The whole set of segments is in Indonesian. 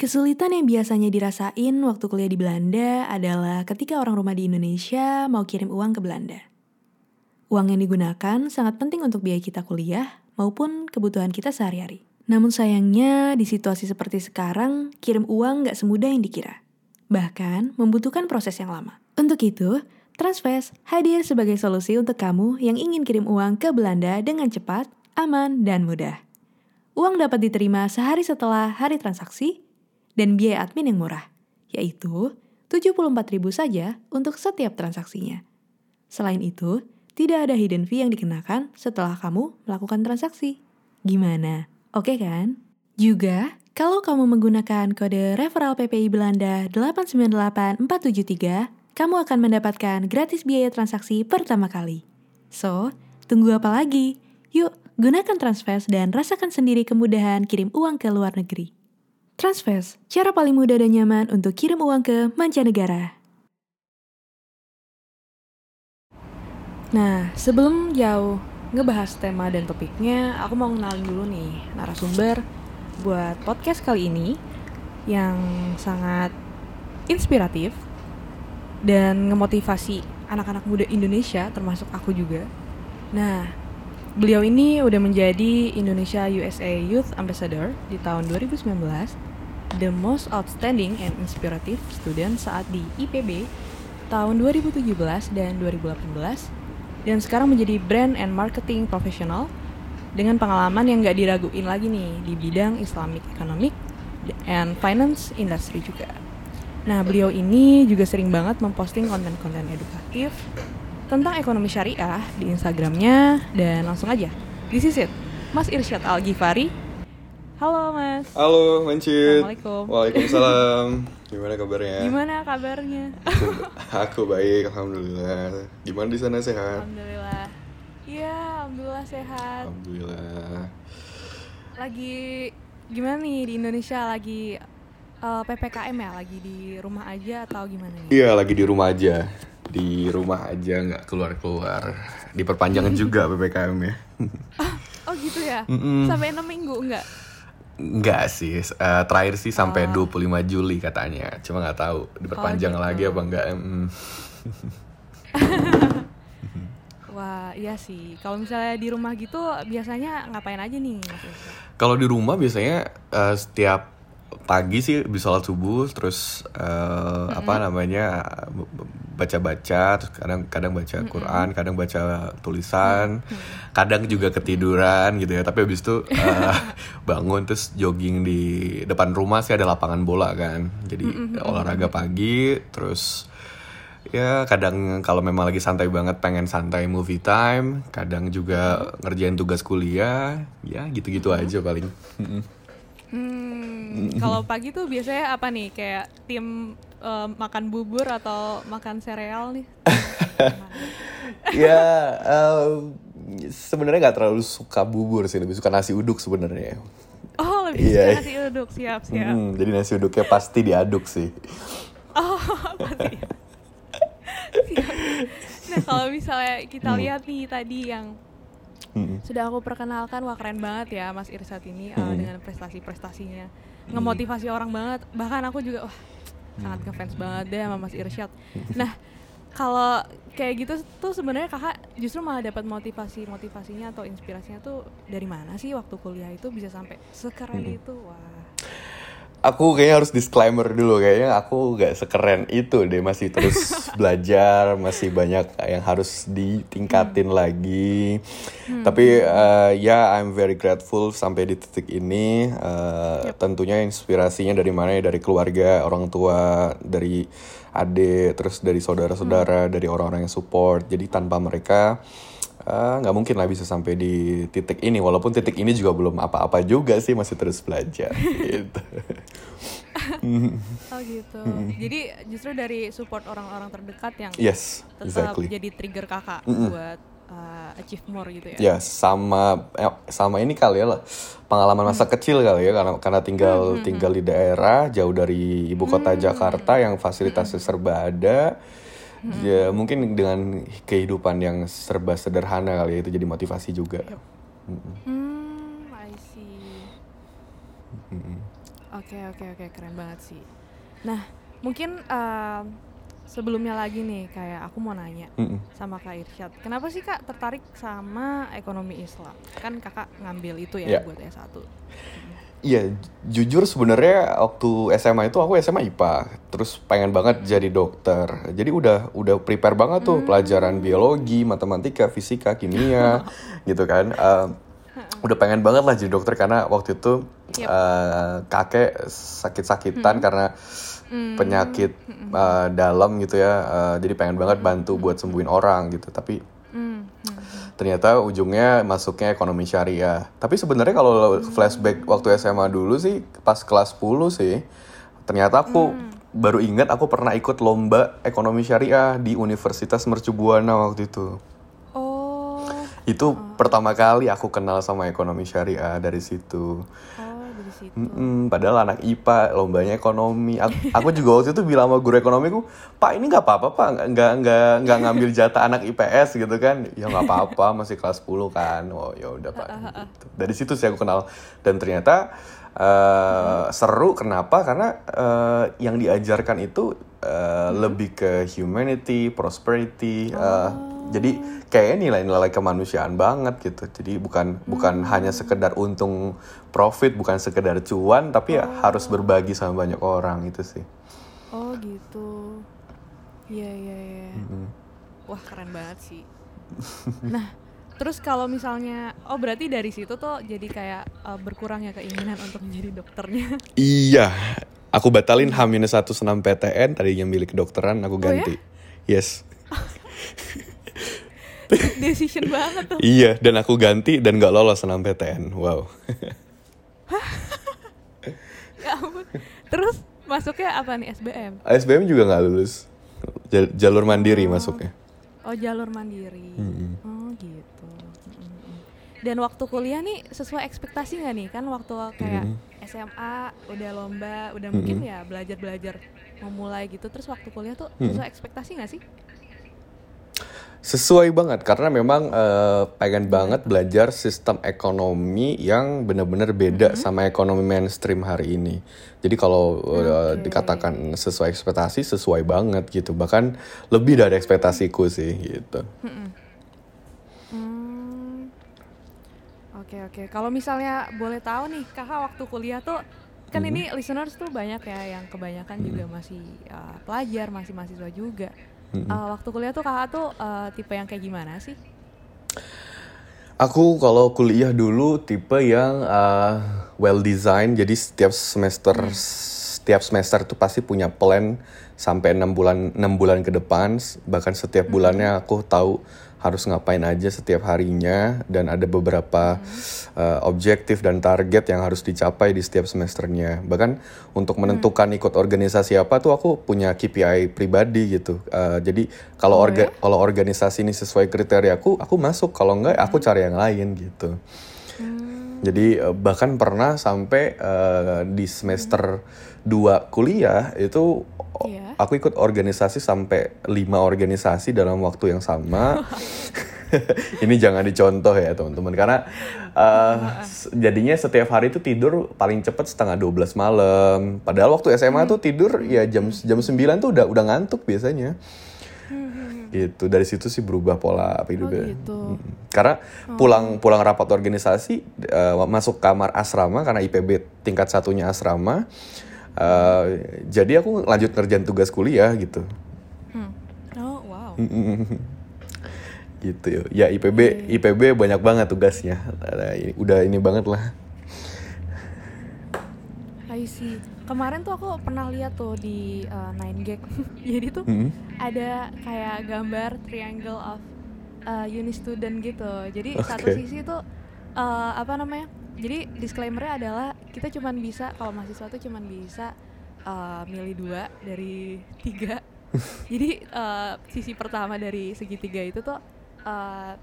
Kesulitan yang biasanya dirasain waktu kuliah di Belanda adalah ketika orang rumah di Indonesia mau kirim uang ke Belanda. Uang yang digunakan sangat penting untuk biaya kita kuliah maupun kebutuhan kita sehari-hari. Namun sayangnya di situasi seperti sekarang, kirim uang nggak semudah yang dikira. Bahkan membutuhkan proses yang lama. Untuk itu, Transfest hadir sebagai solusi untuk kamu yang ingin kirim uang ke Belanda dengan cepat, aman, dan mudah. Uang dapat diterima sehari setelah hari transaksi dan biaya admin yang murah, yaitu 74.000 saja untuk setiap transaksinya. Selain itu, tidak ada hidden fee yang dikenakan setelah kamu melakukan transaksi. Gimana? Oke kan? Juga, kalau kamu menggunakan kode referral PPI Belanda 898473, kamu akan mendapatkan gratis biaya transaksi pertama kali. So, tunggu apa lagi? Yuk, gunakan Transfest dan rasakan sendiri kemudahan kirim uang ke luar negeri. Transfest, cara paling mudah dan nyaman untuk kirim uang ke mancanegara. Nah, sebelum jauh ngebahas tema dan topiknya, aku mau kenalin dulu nih narasumber buat podcast kali ini yang sangat inspiratif dan ngemotivasi anak-anak muda Indonesia termasuk aku juga. Nah, beliau ini udah menjadi Indonesia USA Youth Ambassador di tahun 2019, the most outstanding and inspirative student saat di IPB tahun 2017 dan 2018 dan sekarang menjadi brand and marketing professional dengan pengalaman yang gak diraguin lagi nih di bidang Islamic Economic and Finance Industry juga. Nah, beliau ini juga sering banget memposting konten-konten edukatif tentang ekonomi syariah di Instagramnya dan langsung aja, this is it, Mas Irsyad Al Ghifari. Halo Mas. Halo, Mancit. Assalamualaikum. Waalaikumsalam. Gimana kabarnya? Gimana kabarnya? Aku, aku baik, alhamdulillah. Gimana di sana sehat? Alhamdulillah. Iya, alhamdulillah sehat. Alhamdulillah. Lagi gimana nih di Indonesia lagi eh, PPKM ya? Lagi di rumah aja atau gimana nih? Iya, lagi di rumah aja. Di rumah aja nggak keluar-keluar. Diperpanjang juga PPKM ya. Oh gitu ya? Mm-mm. Sampai 6 minggu enggak? Enggak sih, eh, terakhir sih sampai Oh. 25 Juli katanya. Cuma nggak tahu diperpanjang gitu. lagi apa enggak. Mm. Wah, iya sih. Kalau misalnya di rumah gitu biasanya ngapain aja nih? Kalau di rumah biasanya eh, setiap pagi sih bisa sholat subuh terus eh, apa namanya b- b- baca-baca terus kadang kadang baca Quran kadang baca tulisan kadang juga ketiduran gitu ya. Tapi habis itu eh, bangun terus jogging di depan rumah sih ada lapangan bola kan. Jadi olahraga pagi terus ya kadang kalau memang lagi santai banget pengen santai movie time kadang juga ngerjain tugas kuliah ya gitu-gitu aja paling Hmm, kalau pagi tuh biasanya apa nih? Kayak tim eh, makan bubur atau makan sereal nih? ya em, sebenarnya nggak terlalu suka bubur sih lebih suka nasi uduk sebenarnya Oh, lebih suka nasi uduk. Siap, siap. Hmm, jadi nasi uduknya pasti diaduk sih Oh, pasti. Nah, kalau misalnya kita lihat nih tadi yang Hmm. sudah aku perkenalkan, wah keren banget ya Mas Irsat ini uh, Hmm. dengan prestasi-prestasinya. Ngemotivasi orang banget. Bahkan aku juga wah sangat ngefans banget deh sama Mas Irsyad. Nah, kalau kayak gitu tuh sebenarnya kakak justru malah dapat motivasi motivasinya atau inspirasinya tuh dari mana sih waktu kuliah itu bisa sampai sekeren itu wah aku kayaknya harus disclaimer dulu kayaknya aku nggak sekeren itu deh. Masih terus belajar masih banyak yang harus ditingkatin lagi. Tapi eh, ya I'm very grateful sampai di titik ini. Eh, tentunya inspirasinya dari mana ya? Dari keluarga orang tua dari adik terus dari saudara-saudara dari orang-orang yang support. Jadi tanpa mereka eh, nggak mungkin lah bisa sampai di titik ini walaupun titik ini juga belum apa-apa juga sih masih terus belajar gitu. Oh gitu. Jadi justru dari support orang-orang terdekat yang yes tetap exactly. jadi trigger kakak buat uh, achieve more gitu ya. Ya sama eh, sama ini kali ya lah pengalaman masa kecil kali ya karena karena tinggal tinggal di daerah jauh dari ibu kota Jakarta yang fasilitasnya serba ada. Ya mungkin dengan kehidupan yang serba sederhana kali ya itu jadi motivasi juga. Hmm, I see. Oke oke oke keren banget sih. Nah mungkin um, sebelumnya lagi nih kayak aku mau nanya Mm-mm. sama Kak Irsyad, kenapa sih Kak tertarik sama ekonomi Islam? Kan Kakak ngambil itu ya Ya. buat S1. Iya, ju- jujur sebenarnya waktu SMA itu aku SMA IPA, terus pengen banget jadi dokter. Jadi udah udah prepare banget tuh pelajaran biologi, matematika, fisika, kimia, gitu kan. Eh, udah pengen banget lah jadi dokter karena waktu itu Yep. eh, kakek sakit-sakitan karena penyakit eh, dalam gitu ya. Eh, jadi pengen banget bantu buat sembuhin orang gitu. Tapi Hmm, hmm. Ternyata ujungnya masuknya ekonomi syariah. Tapi sebenarnya kalau flashback waktu SMA dulu sih pas kelas 10 sih ternyata aku baru ingat aku pernah ikut lomba ekonomi syariah di Universitas Mercu Buana waktu itu. Oh, Itu pertama kali aku kenal sama ekonomi syariah dari situ. oh dari situ. Mm-mm, padahal anak IPA lombanya ekonomi. Aku, aku juga waktu itu bilang sama guru ekonomiku, Pak ini nggak apa-apa Pak, nggak nggak nggak ngambil jatah anak IPS gitu kan? Ya nggak apa-apa, masih kelas 10 kan. Oh ya udah Pak. Gitu. Dari situ sih aku kenal dan ternyata eh, seru. Kenapa? Karena eh, yang diajarkan itu eh, lebih ke humanity, prosperity. eh, jadi kayaknya nilai-nilai kemanusiaan banget gitu. Jadi bukan bukan hanya sekedar untung profit, bukan sekedar cuan, tapi ya harus berbagi sama banyak orang itu sih. Oh gitu. Iya iya iya. Wah keren banget sih. nah, terus kalau misalnya, oh berarti dari situ tuh jadi kayak uh, berkurangnya keinginan untuk menjadi dokternya. Iya, aku batalin H-1 senam PTN tadinya milik kedokteran aku Oh, ganti. Yes. Decision banget tuh. Iya, dan aku ganti dan nggak lolos senam PTN. Wow. Ya ampun. Terus masuknya apa nih SBM? SBM juga nggak lulus. Jal- Jalur mandiri masuknya. Oh jalur mandiri. Mm-mm. Oh gitu. Dan waktu kuliah nih sesuai ekspektasi nggak nih? Kan waktu kayak SMA udah lomba, udah mungkin ya belajar-belajar memulai gitu. Terus waktu kuliah tuh sesuai ekspektasi nggak sih? Sesuai banget karena memang eh, pengen banget belajar sistem ekonomi yang benar-benar beda sama ekonomi mainstream hari ini. Jadi kalau Oke. dikatakan sesuai ekspektasi sesuai banget gitu. Bahkan lebih dari ekspektasiku sih gitu. Hmm. Oke oke. Kalau misalnya boleh tahu nih, kakak waktu kuliah tuh kan ini listeners tuh banyak ya yang kebanyakan juga masih uh, pelajar, masih mahasiswa juga. Uh, waktu kuliah tuh kakak tuh uh, tipe yang kayak gimana sih? Aku kalau kuliah dulu tipe yang uh, well design, jadi setiap semester setiap semester tuh pasti punya plan sampai enam bulan enam bulan ke depan, bahkan setiap bulannya aku tahu harus ngapain aja setiap harinya dan ada beberapa uh, objektif dan target yang harus dicapai di setiap semesternya. Bahkan untuk menentukan ikut organisasi apa tuh aku punya KPI pribadi gitu. Uh, jadi kalau Oh, orga- ya? kalau organisasi ini sesuai kriteria aku, aku masuk. Kalau enggak, aku cari yang lain gitu. Jadi eh, bahkan pernah sampai eh, di semester 2 kuliah itu Iya. aku ikut organisasi sampai lima organisasi dalam waktu yang sama. Ini jangan dicontoh ya teman-teman karena s- jadinya setiap hari itu tidur paling cepat setengah 12 malam. Padahal waktu SMA tuh tidur ya jam jam 9 tuh udah udah ngantuk biasanya. Gitu. Dari situ sih berubah pola apa juga. gitu. Mm. Karena pulang pulang rapat organisasi eh, masuk kamar asrama karena IPB tingkat satunya asrama. Eh, jadi aku lanjut ngerjain tugas kuliah gitu. Hmm. Oh wow. gitu ya. Ya IPB IPB banyak banget tugasnya. Udah ini banget lah. I see. Kemarin tuh aku pernah lihat tuh di uh, Nine Gag. Jadi tuh Mm. ada kayak gambar triangle of uh, uni student gitu. Jadi satu Oke. sisi tuh uh, apa namanya? Jadi disclaimernya adalah kita cuman bisa kalau mahasiswa tuh cuman bisa uh, milih dua dari tiga. Jadi uh, sisi pertama dari segitiga itu tuh uh,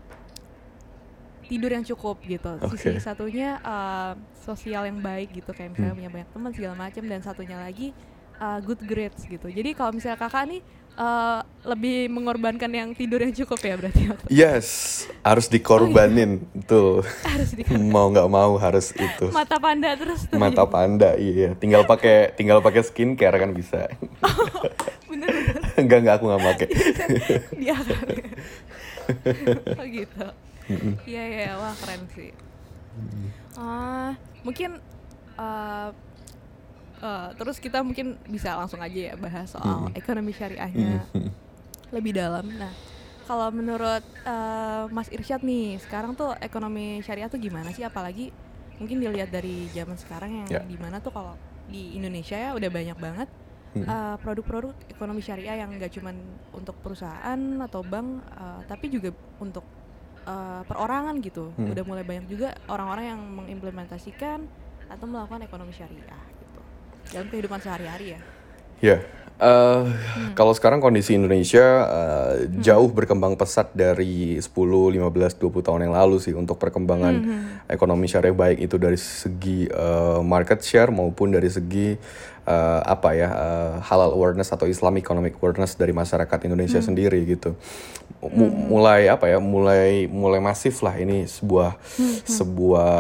tidur yang cukup gitu. Sisi Oke. satunya eh, sosial yang baik gitu kayak misalnya punya banyak teman segala macam dan satunya lagi eh, good grades gitu. Jadi kalau misalnya kakak nih eh, lebih mengorbankan yang tidur yang cukup ya berarti Yes, harus dikorbanin, tuh. harus di mau nggak mau harus itu. mata panda terus tuh. Mata panda, iya. Tinggal pakai tinggal pakai skincare kan bisa. bener bener enggak enggak aku nggak pakai. dia kan. oh gitu. Iya iya iya. wah keren sih. Ah mungkin eh eh, terus kita mungkin bisa langsung aja ya bahas soal ekonomi syariahnya lebih dalam. Nah kalau menurut eh, Mas Irsyad nih sekarang tuh ekonomi syariah tuh gimana sih? Apalagi mungkin dilihat dari zaman sekarang yang Ya. di mana tuh kalau di Indonesia ya udah banyak banget eh, produk-produk ekonomi syariah yang nggak cuman untuk perusahaan atau bank, eh, tapi juga untuk eh, perorangan gitu. Hmm. Udah mulai banyak juga orang-orang yang mengimplementasikan atau melakukan ekonomi syariah dalam kehidupan sehari-hari ya. Ya, eh, kalau sekarang kondisi Indonesia eh, jauh berkembang pesat dari 10, 15, 20 tahun yang lalu sih untuk perkembangan ekonomi syariah baik itu dari segi eh, market share maupun dari segi eh, apa ya eh, halal awareness atau Islamic economic awareness dari masyarakat Indonesia sendiri gitu. Mu- Mulai apa ya? Mulai mulai masif lah ini sebuah sebuah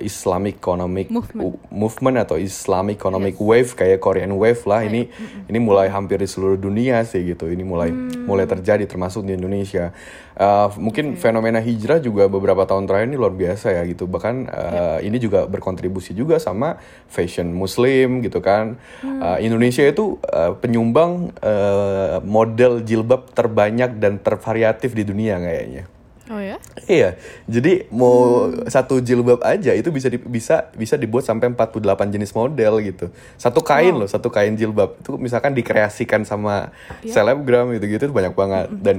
Islamic economic Movement. movement atau Islamic economic wave kayak Korean wave lah ini. ini mulai hampir di seluruh dunia sih gitu ini mulai mulai terjadi termasuk di Indonesia Uh, mungkin fenomena hijrah juga beberapa tahun terakhir ini luar biasa ya gitu. Bahkan uh, ini juga berkontribusi juga sama fashion Muslim gitu kan. Uh, Indonesia itu uh, penyumbang uh, model jilbab terbanyak dan tervariatif di dunia kayaknya Oh ya? Iya, jadi mau satu jilbab aja itu bisa di- bisa bisa dibuat sampai 48 jenis model gitu. Satu kain loh, satu kain jilbab itu misalkan dikreasikan sama selebgram gitu-gitu banyak banget dan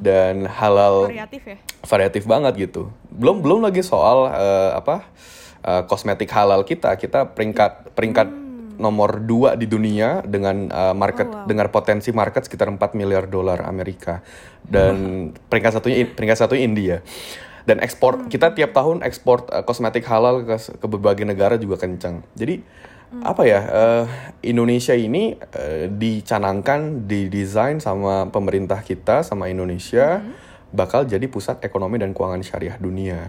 dan halal Variatif ya? variatif banget gitu. Belum belum lagi soal eh, apa eh, kosmetik halal kita. Kita peringkat peringkat nomor dua di dunia dengan eh, market Oh, wow. dengan potensi market sekitar 4 miliar dolar Amerika dan peringkat satunya peringkat satunya India. Dan ekspor kita tiap tahun ekspor eh, kosmetik halal ke, ke berbagai negara juga kencang. Jadi apa ya eh, Indonesia ini eh, dicanangkan, didesain sama pemerintah kita sama Indonesia bakal jadi pusat ekonomi dan keuangan syariah dunia.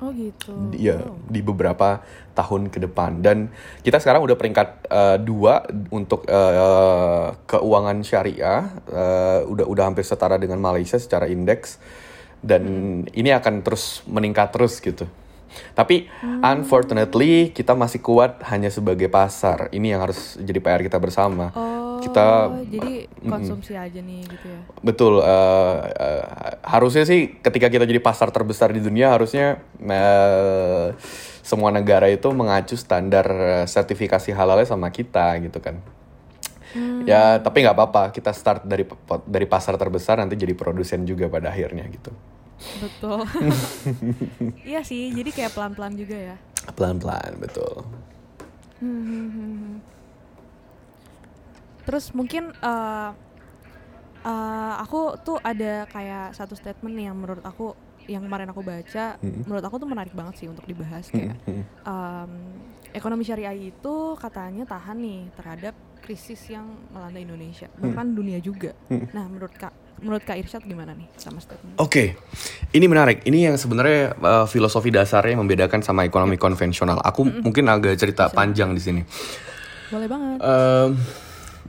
Oh gitu. Iya di beberapa tahun ke depan dan kita sekarang udah peringkat eh, dua untuk eh, keuangan syariah eh, udah udah hampir setara dengan Malaysia secara indeks dan ini akan terus meningkat terus gitu. Tapi unfortunately kita masih kuat hanya sebagai pasar. Ini yang harus jadi PR kita bersama. Oh, Kita jadi konsumsi aja nih gitu ya. Betul, eh, eh, harusnya sih ketika kita jadi pasar terbesar di dunia harusnya eh, semua negara itu mengacu standar sertifikasi halalnya sama kita gitu kan. Ya tapi nggak apa-apa, kita start dari dari pasar terbesar nanti jadi produsen juga pada akhirnya gitu. Betul. iya sih, jadi kayak pelan-pelan juga ya. Pelan-pelan, betul. Terus mungkin eh eh, aku tuh ada kayak satu statement nih yang menurut aku yang kemarin aku baca, menurut aku tuh menarik banget sih untuk dibahas kayak em, ekonomi syariah itu katanya tahan nih terhadap krisis yang melanda Indonesia, bahkan dunia juga. Nah, menurut Kak menurut Kak Irsyad gimana nih sama statement? Oke, ini menarik. Ini yang sebenarnya uh, filosofi dasarnya yang membedakan sama ekonomi konvensional. Aku mungkin agak cerita panjang di sini. Boleh banget. Em,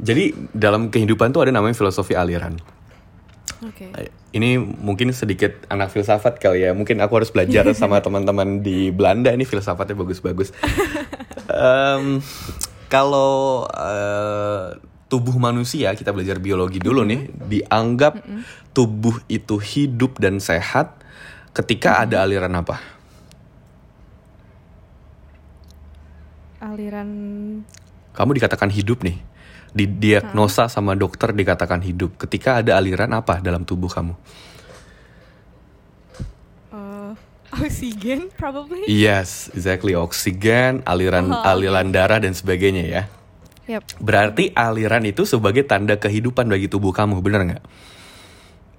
jadi dalam kehidupan tuh ada namanya filosofi aliran. Oke. Eh, Ini mungkin sedikit anak filsafat kali ya. Mungkin aku harus belajar sama teman-teman di Belanda. Ini filsafatnya bagus-bagus. Em, kalau eh, tubuh manusia kita belajar biologi dulu nih, dianggap tubuh itu hidup dan sehat ketika ada aliran apa? Aliran Kamu dikatakan hidup nih. Didiagnosa sama dokter dikatakan hidup. Ketika ada aliran apa dalam tubuh kamu? eh oksigen probably. Yes, exactly. Oksigen, aliran aliran darah dan sebagainya ya. Yap. Berarti aliran itu sebagai tanda kehidupan bagi tubuh kamu, bener nggak?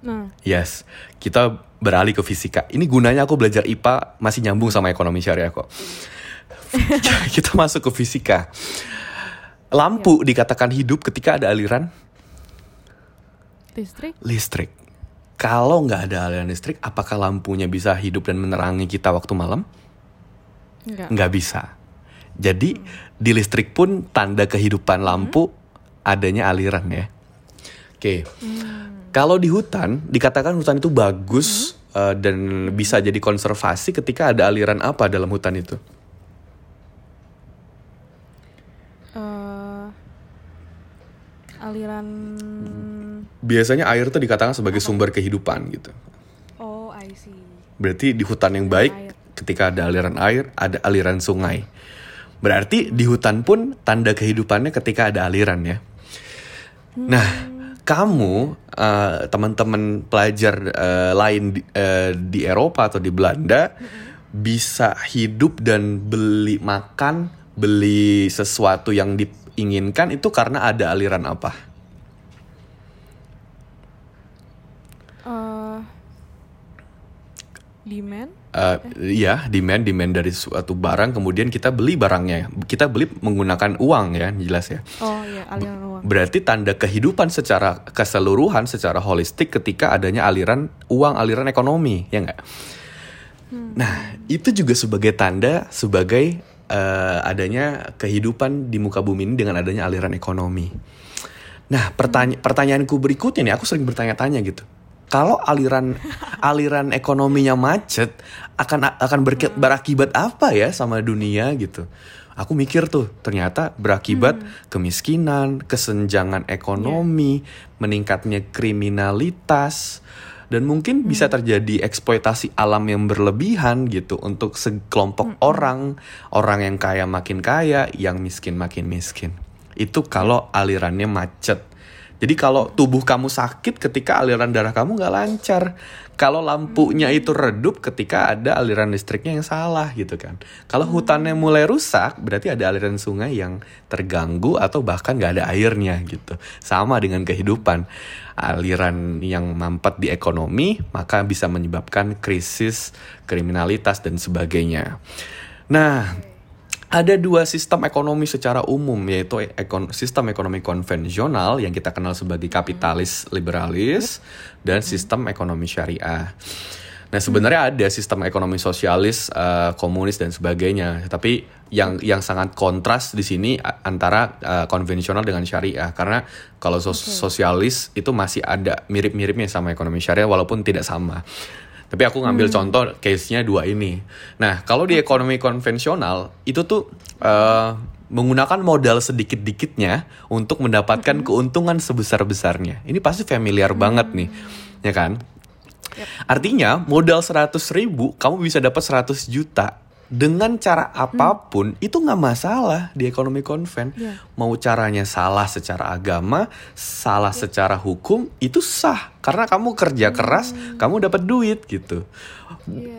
Nah, Yes, kita beralih ke fisika. Ini gunanya aku belajar IPA masih nyambung sama ekonomi syariah kok. kita masuk ke fisika. Lampu dikatakan hidup ketika ada aliran listrik? listrik. Kalau nggak ada aliran listrik, apakah lampunya bisa hidup dan menerangi kita waktu malam? Enggak. Nggak bisa. Jadi di listrik pun tanda kehidupan lampu adanya aliran ya. Oke. Kalau di hutan dikatakan hutan itu bagus eh, dan bisa jadi konservasi ketika ada aliran apa dalam hutan itu? Eh, aliran Biasanya air itu dikatakan sebagai sumber kehidupan gitu. Oh, I see. Berarti di hutan yang baik Air. ketika ada aliran air, ada aliran sungai. Berarti di hutan pun tanda kehidupannya ketika ada aliran ya. Nah, kamu eh, teman-teman pelajar eh, lain di, eh, di Eropa atau di Belanda bisa hidup dan beli makan, beli sesuatu yang diinginkan itu karena ada aliran apa? Eh, demand? Eh, Iya, demand demand dari suatu barang, kemudian kita beli barangnya. Kita beli menggunakan uang ya, jelas ya. Oh iya, aliran uang. Berarti tanda kehidupan secara keseluruhan, secara holistik ketika adanya aliran uang, aliran ekonomi, ya nggak? Nah, itu juga sebagai tanda sebagai eh, adanya kehidupan di muka bumi ini dengan adanya aliran ekonomi. Nah, pertanya pertanyaanku berikutnya nih, aku sering bertanya-tanya gitu. Kalau aliran aliran ekonominya macet, akan akan berke- berakibat apa ya sama dunia gitu? Aku mikir tuh, ternyata berakibat kemiskinan, kesenjangan ekonomi, meningkatnya kriminalitas, dan mungkin bisa terjadi eksploitasi alam yang berlebihan gitu untuk sekelompok orang, orang yang kaya makin kaya, yang miskin makin miskin. Itu kalau alirannya macet. Jadi kalau tubuh kamu sakit ketika aliran darah kamu nggak lancar. Kalau lampunya itu redup ketika ada aliran listriknya yang salah gitu kan. Kalau hutannya mulai rusak berarti ada aliran sungai yang terganggu atau bahkan nggak ada airnya gitu. Sama dengan kehidupan. Aliran yang mampet di ekonomi maka bisa menyebabkan krisis, kriminalitas dan sebagainya. Nah, ada dua sistem ekonomi secara umum yaitu ekon- sistem ekonomi konvensional yang kita kenal sebagai kapitalis liberalis dan sistem ekonomi syariah. Nah sebenarnya ada sistem ekonomi sosialis, eh, komunis dan sebagainya. Tapi yang yang sangat kontras di sini antara eh, konvensional dengan syariah karena kalau sos- sosialis itu masih ada mirip-miripnya sama ekonomi syariah walaupun tidak sama. Tapi aku ngambil contoh case-nya dua ini. Nah, kalau di ekonomi konvensional itu tuh eh, menggunakan modal sedikit-dikitnya untuk mendapatkan keuntungan sebesar-besarnya. Ini pasti familiar banget nih, ya kan? Artinya modal 100 ribu kamu bisa dapat 100 juta dengan cara apa pun itu nggak masalah di ekonomi konven. Iya. Mau caranya salah secara agama, salah secara hukum itu sah karena kamu kerja keras, kamu dapat duit gitu.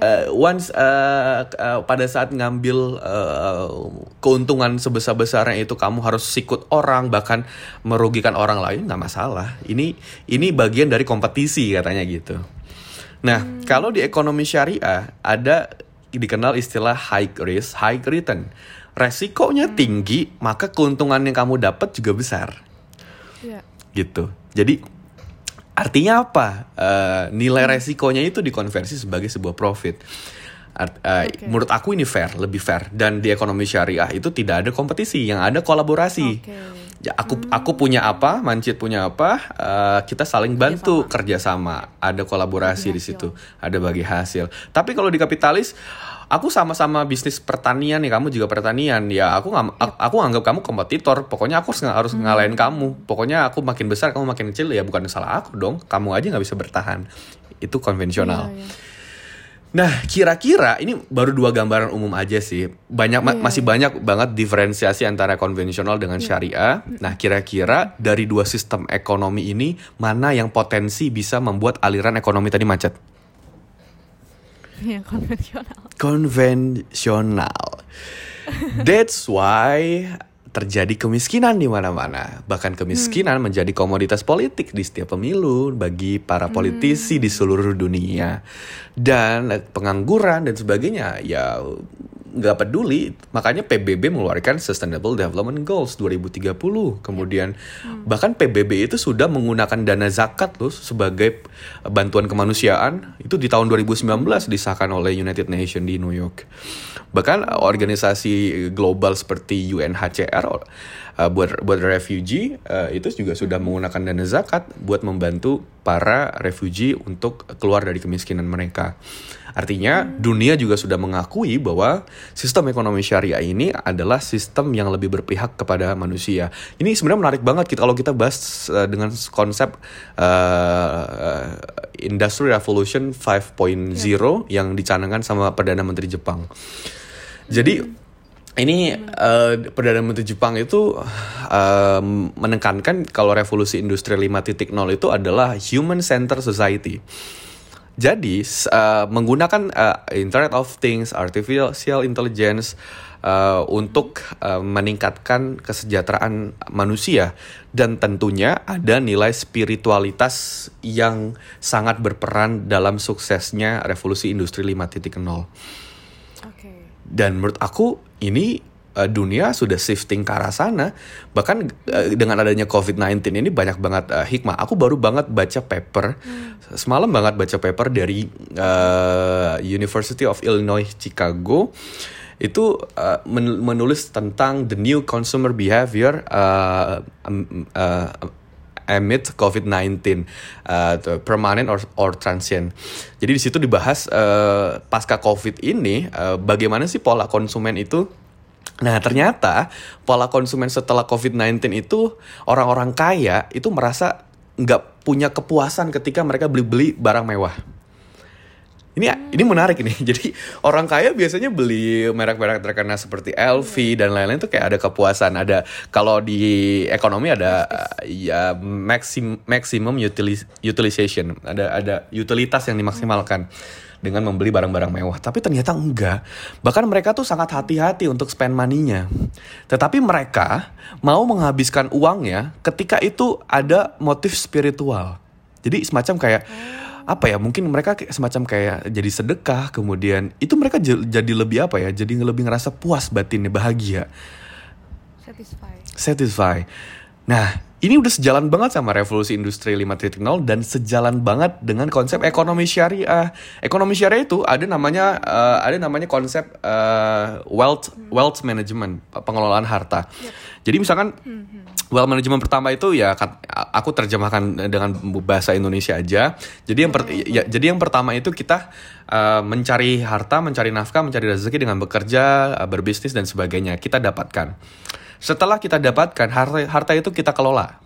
Eh, once eh, eh, pada saat ngambil eh, keuntungan sebesar besarnya itu kamu harus sikut orang bahkan merugikan orang lain nggak masalah. Ini ini bagian dari kompetisi katanya gitu. Nah, kalau di ekonomi syariah ada dikenal istilah high risk, high return. Resikonya tinggi, maka keuntungan yang kamu dapat juga besar. Iya. Gitu. Jadi artinya apa? Eh, nilai resikonya itu dikonversi sebagai sebuah profit. Art- eh, Oke. Menurut aku ini fair, lebih fair. Dan di ekonomi syariah itu tidak ada kompetisi, yang ada kolaborasi. Oke. Ya, aku aku punya apa, Mancit punya apa, eh, kita saling bantu kerjasama. Ada kolaborasi di situ, ada bagi hasil. Tapi kalau di kapitalis, aku sama-sama bisnis pertanian nih, kamu juga pertanian. Ya aku nggak, aku, aku anggap kamu kompetitor. Pokoknya aku harus, harus ngalahin kamu. Pokoknya aku makin besar, kamu makin kecil ya bukan salah aku dong. Kamu aja nggak bisa bertahan. Itu konvensional. Iya, iya. Nah, kira-kira ini baru dua gambaran umum aja sih. Banyak ma- Iya, masih banyak banget diferensiasi antara konvensional dengan syariah. Nah, kira-kira dari dua sistem ekonomi ini mana yang potensi bisa membuat aliran ekonomi tadi macet? Yang konvensional. Konvensional. That's why terjadi kemiskinan di mana-mana. Bahkan kemiskinan menjadi komoditas politik di setiap pemilu bagi para politisi di seluruh dunia. Dan pengangguran dan sebagainya ya nggak peduli. Makanya PBB mengeluarkan Sustainable Development Goals 2030 kemudian bahkan PBB itu sudah menggunakan dana zakat loh sebagai bantuan kemanusiaan. Itu di tahun 2019 disahkan oleh United Nations di New York. Bahkan organisasi global seperti UNHCR uh, buat buat refugee uh, itu juga sudah menggunakan dana zakat buat membantu para refugee untuk keluar dari kemiskinan mereka. Artinya dunia juga sudah mengakui bahwa sistem ekonomi syariah ini adalah sistem yang lebih berpihak kepada manusia. Ini sebenarnya menarik banget kita kalau kita bahas uh, dengan konsep uh, Industry Revolution 5.0 yang dicanangkan sama Perdana Menteri Jepang. Jadi ini uh, perdana menteri Jepang itu uh, menekankan kalau revolusi industri 5.0 itu adalah human center society. Jadi uh, menggunakan uh, Internet of Things, artificial intelligence uh, untuk uh, meningkatkan kesejahteraan manusia dan tentunya ada nilai spiritualitas yang sangat berperan dalam suksesnya revolusi industri 5.0. Dan menurut aku ini uh, dunia sudah shifting ke arah sana. Bahkan uh, dengan adanya COVID-19 ini banyak banget uh, hikmah. Aku baru banget baca paper, semalam banget baca paper dari uh, University of Illinois Chicago. Itu uh, men- menulis tentang the new consumer behavior uh, um, uh, amid COVID-19 uh, permanent or, or transient. Jadi di situ dibahas uh, pasca COVID ini uh, bagaimana sih pola konsumen itu Nah ternyata pola konsumen setelah COVID-19 itu orang-orang kaya itu merasa nggak punya kepuasan ketika mereka beli-beli barang mewah. Ini ini menarik ini. Jadi orang kaya biasanya beli merek-merek terkenal seperti LV dan lain-lain tuh kayak ada kepuasan. Ada kalau di ekonomi ada ya maxim, maximum utilis, utilization. Ada ada utilitas yang dimaksimalkan dengan membeli barang-barang mewah. Tapi ternyata enggak. Bahkan mereka tuh sangat hati-hati untuk spend money-nya. Tetapi mereka mau menghabiskan uangnya ketika itu ada motif spiritual. Jadi semacam kayak apa ya mungkin mereka semacam kayak jadi sedekah kemudian itu mereka jadi lebih apa ya jadi lebih ngerasa puas batinnya bahagia Satisfy. satisfy nah ini udah sejalan banget sama revolusi industri 5.0 dan sejalan banget dengan konsep ekonomi syariah ekonomi syariah itu ada namanya eh, ada namanya konsep eh, wealth wealth management pengelolaan harta jadi misalkan Wealth management pertama itu ya aku terjemahkan dengan bahasa Indonesia aja. Jadi yang per- ya, jadi yang pertama itu kita uh, mencari harta, mencari nafkah, mencari rezeki dengan bekerja, uh, berbisnis dan sebagainya. Kita dapatkan. Setelah kita dapatkan harta harta itu kita kelola.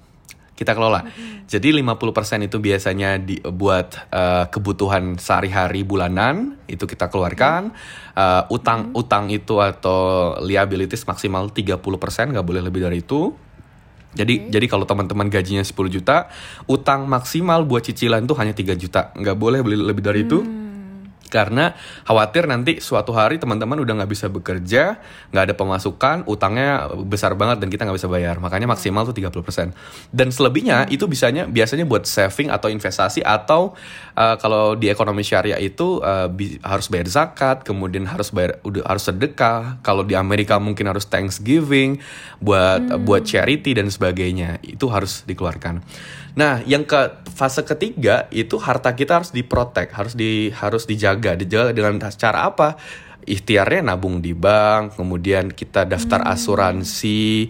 Kita kelola. Jadi 50% itu biasanya dibuat uh, kebutuhan sehari-hari bulanan itu kita keluarkan. Uh, utang utang itu atau liabilities maksimal 30% nggak boleh lebih dari itu. Jadi jadi kalau teman-teman gajinya 10 juta, utang maksimal buat cicilan tuh hanya 3 juta. Nggak boleh beli lebih dari itu. Karena khawatir nanti suatu hari teman-teman udah nggak bisa bekerja, nggak ada pemasukan, utangnya besar banget dan kita nggak bisa bayar. Makanya maksimal tuh 30%. Dan selebihnya itu bisanya biasanya buat saving atau investasi atau uh, kalau di ekonomi syariah itu uh, bi- harus bayar zakat, kemudian harus bayar udah harus sedekah. Kalau di Amerika mungkin harus Thanksgiving buat buat charity dan sebagainya. Itu harus dikeluarkan. Nah, yang ke fase ketiga itu harta kita harus diprotek, harus di harus dijaga, dijaga dengan cara apa? Ikhtiarnya nabung di bank, kemudian kita daftar asuransi.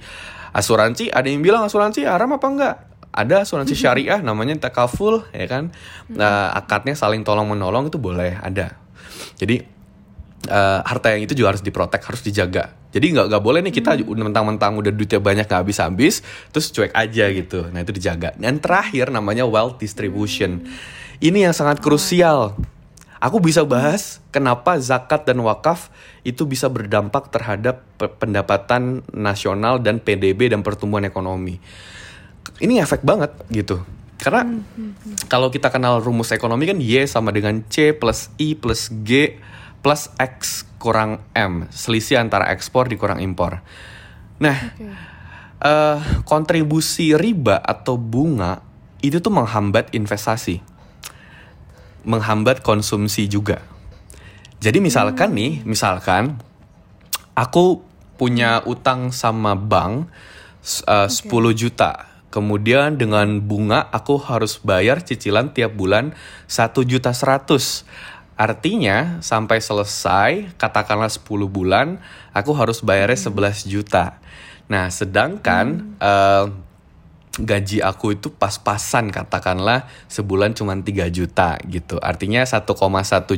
Asuransi ada yang bilang asuransi haram apa enggak? Ada asuransi syariah namanya takaful, ya kan? Nah, akadnya saling tolong menolong itu boleh ada. Jadi eh, harta yang itu juga harus diprotek, harus dijaga. Jadi nggak nggak boleh nih kita udah mentang-mentang udah duitnya banyak nggak habis-habis, terus cuek aja gitu. Nah itu dijaga. Dan terakhir namanya wealth distribution. Ini yang sangat krusial. Aku bisa bahas kenapa zakat dan wakaf itu bisa berdampak terhadap pe- pendapatan nasional dan PDB dan pertumbuhan ekonomi. Ini efek banget gitu. Karena kalau kita kenal rumus ekonomi kan Y sama dengan C plus I plus G plus X kurang M. Selisih antara ekspor dikurang impor. Nah, Oke. eh, kontribusi riba atau bunga itu tuh menghambat investasi, menghambat konsumsi juga. Jadi misalkan nih, misalkan aku punya utang sama bank s- eh, 10 juta. Kemudian dengan bunga aku harus bayar cicilan tiap bulan 1 juta 100. Artinya sampai selesai katakanlah 10 bulan aku harus bayarnya 11 juta. Nah, sedangkan eh, gaji aku itu pas-pasan katakanlah sebulan cuma 3 juta gitu. Artinya 1,1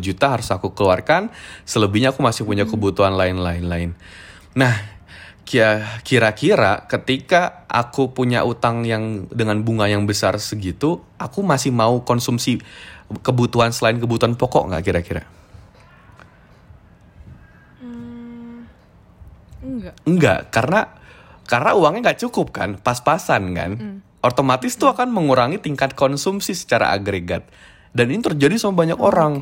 juta harus aku keluarkan, selebihnya aku masih punya kebutuhan lain-lain lain. Nah, kira-kira ketika aku punya utang yang dengan bunga yang besar segitu, aku masih mau konsumsi kebutuhan selain kebutuhan pokok nggak kira-kira? Hmm, enggak. Enggak, karena karena uangnya nggak cukup kan, pas-pasan kan. Otomatis tuh akan mengurangi tingkat konsumsi secara agregat. Dan ini terjadi sama banyak orang.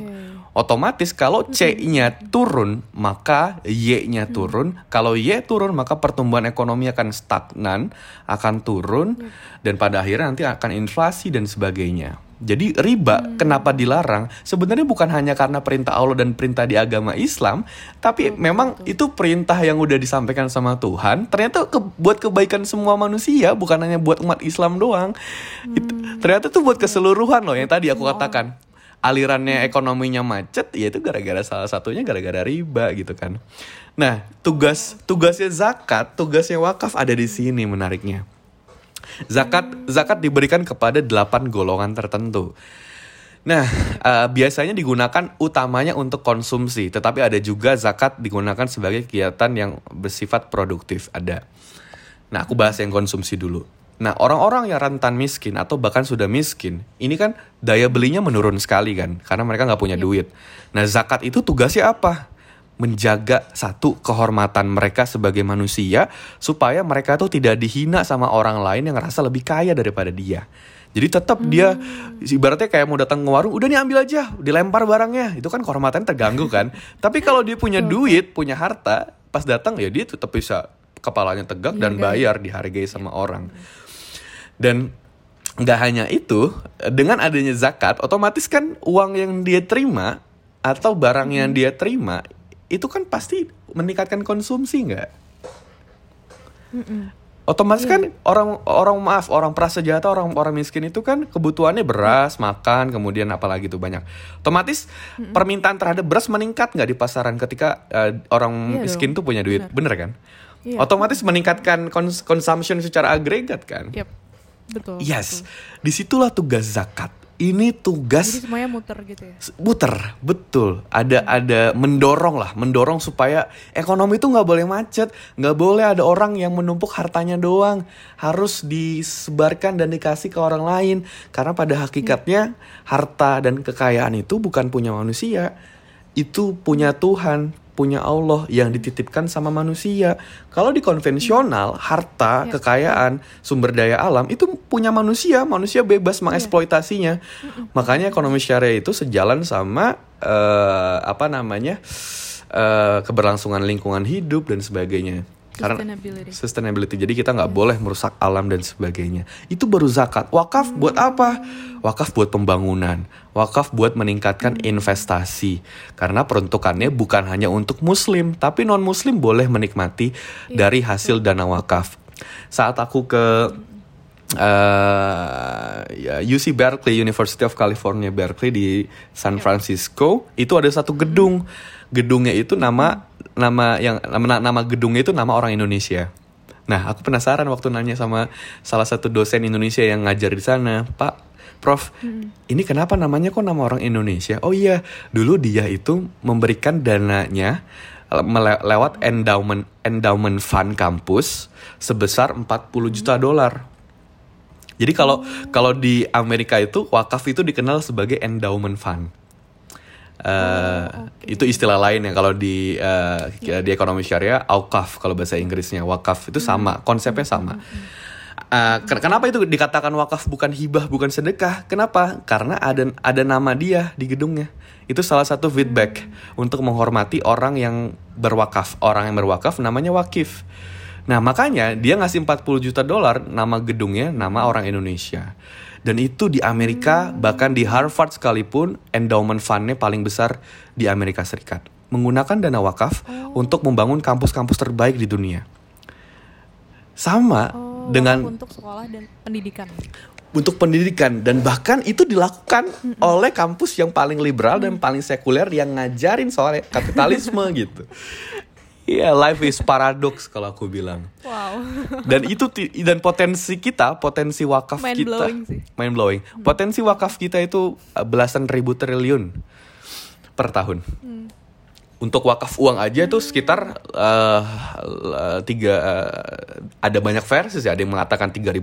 Otomatis kalau C-nya turun, maka Y-nya turun. Kalau Y turun, maka pertumbuhan ekonomi akan stagnan, akan turun, dan pada akhirnya nanti akan inflasi dan sebagainya. Jadi riba kenapa dilarang? Sebenarnya bukan hanya karena perintah Allah dan perintah di agama Islam, tapi memang itu perintah yang udah disampaikan sama Tuhan. Ternyata ke- buat kebaikan semua manusia, bukan hanya buat umat Islam doang. Itu, ternyata tuh buat keseluruhan loh yang tadi aku katakan. Alirannya ekonominya macet, ya itu gara-gara salah satunya gara-gara riba gitu kan. Nah, tugas tugasnya zakat, tugasnya wakaf ada di sini menariknya. Zakat zakat diberikan kepada delapan golongan tertentu. Nah, eh, biasanya digunakan utamanya untuk konsumsi, tetapi ada juga zakat digunakan sebagai kegiatan yang bersifat produktif. Ada. Nah, aku bahas yang konsumsi dulu. Nah, orang-orang yang rentan miskin atau bahkan sudah miskin, ini kan daya belinya menurun sekali kan, karena mereka nggak punya duit. Nah, zakat itu tugasnya apa? Menjaga satu kehormatan mereka sebagai manusia, supaya mereka tuh tidak dihina sama orang lain yang ngerasa lebih kaya daripada dia. Jadi tetap dia ibaratnya kayak mau datang ke warung, udah nih ambil aja, dilempar barangnya. Itu kan kehormatan terganggu kan. Tapi kalau dia punya duit, punya harta, pas datang ya dia tetap bisa kepalanya tegak dan bayar dihargai sama orang. Dan nggak hanya itu, dengan adanya zakat, otomatis kan uang yang dia terima atau barang yang dia terima itu kan pasti meningkatkan konsumsi nggak? Otomatis kan orang orang maaf orang prasejahtera orang orang miskin itu kan kebutuhannya beras makan kemudian apalagi tuh banyak. Otomatis permintaan terhadap beras meningkat nggak di pasaran ketika eh, orang Iya miskin dong, tuh punya duit? Bener kan? Iya. otomatis meningkatkan kons consumption secara agregat kan? Yap. Betul. yes. betul. di situlah tugas zakat. Ini Jadi tugas semuanya muter gitu ya. muter. Betul. Ada ada mendorong lah. Mendorong supaya ekonomi itu nggak boleh macet. Nggak boleh ada orang yang menumpuk hartanya doang. Harus disebarkan dan dikasih ke orang lain. Karena pada hakikatnya harta dan kekayaan itu bukan punya manusia. Itu punya Tuhan punya Allah yang dititipkan sama manusia. Kalau di konvensional, harta, Ya. kekayaan, sumber daya alam itu punya manusia, manusia bebas mengeksploitasinya. Makanya ekonomi syariah itu sejalan sama eh, apa namanya? eh, keberlangsungan lingkungan hidup dan sebagainya. Karena Sustainability. sustainability. Jadi kita nggak boleh merusak alam dan sebagainya. Itu baru zakat. Wakaf buat apa? Wakaf buat pembangunan. Wakaf buat meningkatkan investasi. Karena peruntukannya bukan hanya untuk muslim, tapi non muslim boleh menikmati dari hasil dana wakaf. Saat aku ke eh, ya, UC Berkeley, University of California Berkeley di San Francisco, itu ada satu gedung. Gedungnya itu nama nama yang nama, nama gedungnya itu nama orang Indonesia. Nah, aku penasaran waktu nanya sama salah satu dosen Indonesia yang ngajar di sana, Pak, Prof, ini kenapa namanya kok nama orang Indonesia? Oh iya, dulu dia itu memberikan dananya lewat endowment endowment fund kampus sebesar 40 juta dolar. Jadi kalau kalau di Amerika itu wakaf itu dikenal sebagai endowment fund. Eh, Itu istilah lain ya kalau di eh, di ekonomi syariah aukaf kalau bahasa Inggrisnya wakaf itu sama konsepnya sama. Eh, ken- kenapa itu dikatakan wakaf bukan hibah bukan sedekah? Kenapa? Karena ada ada nama dia di gedungnya. Itu salah satu feedback untuk menghormati orang yang berwakaf. Orang yang berwakaf namanya wakif. Nah, makanya dia ngasih 40 juta dolar nama gedungnya nama orang Indonesia. Dan itu di Amerika, bahkan di Harvard sekalipun endowment fund-nya paling besar di Amerika Serikat. Menggunakan dana wakaf untuk membangun kampus-kampus terbaik di dunia. Sama Oh, dengan untuk sekolah dan pendidikan. untuk pendidikan dan bahkan itu dilakukan oleh kampus yang paling liberal dan paling sekuler yang ngajarin soal kapitalisme gitu. Iya, life is paradox kalau aku bilang. Wow. Dan itu dan potensi kita, potensi wakaf Mind kita, blowing sih. mind blowing. Potensi wakaf kita itu uh, belasan ribu triliun per tahun. Untuk wakaf uang aja tuh sekitar uh, tiga uh, ada banyak versi ya. Ada yang mengatakan 3.600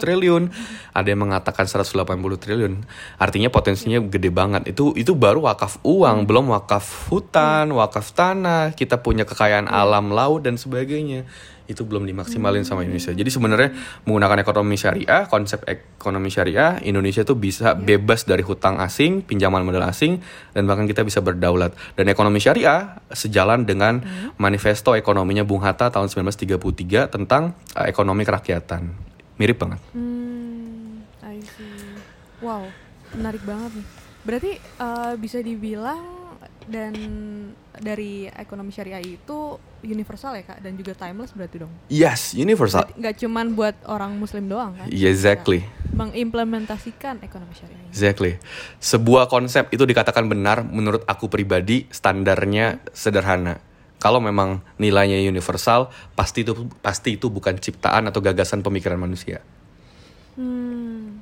triliun, ada yang mengatakan 180 triliun. Artinya potensinya gede banget. Itu itu baru wakaf uang, belum wakaf hutan, wakaf tanah. Kita punya kekayaan alam laut dan sebagainya. Itu belum dimaksimalin sama Indonesia. Jadi sebenarnya menggunakan ekonomi syariah, konsep ekonomi syariah, Indonesia tuh bisa bebas dari hutang asing, pinjaman modal asing, dan bahkan kita bisa berdaulat. Dan ekonomi syariah sejalan dengan manifesto ekonominya Bung Hatta tahun 1933 tentang uh, ekonomi kerakyatan. Mirip banget. Hmm, I see. Wow, menarik banget nih. Berarti eh, bisa dibilang dan dari ekonomi syariah itu universal ya kak dan juga timeless berarti dong. Yes, universal. Nggak cuman buat orang muslim doang kan? Yeah, exactly. Ya, mengimplementasikan ekonomi syariah ini. Exactly. Sebuah konsep itu dikatakan benar menurut aku pribadi standarnya sederhana. Kalau memang nilainya universal, pasti itu pasti itu bukan ciptaan atau gagasan pemikiran manusia. Hmm,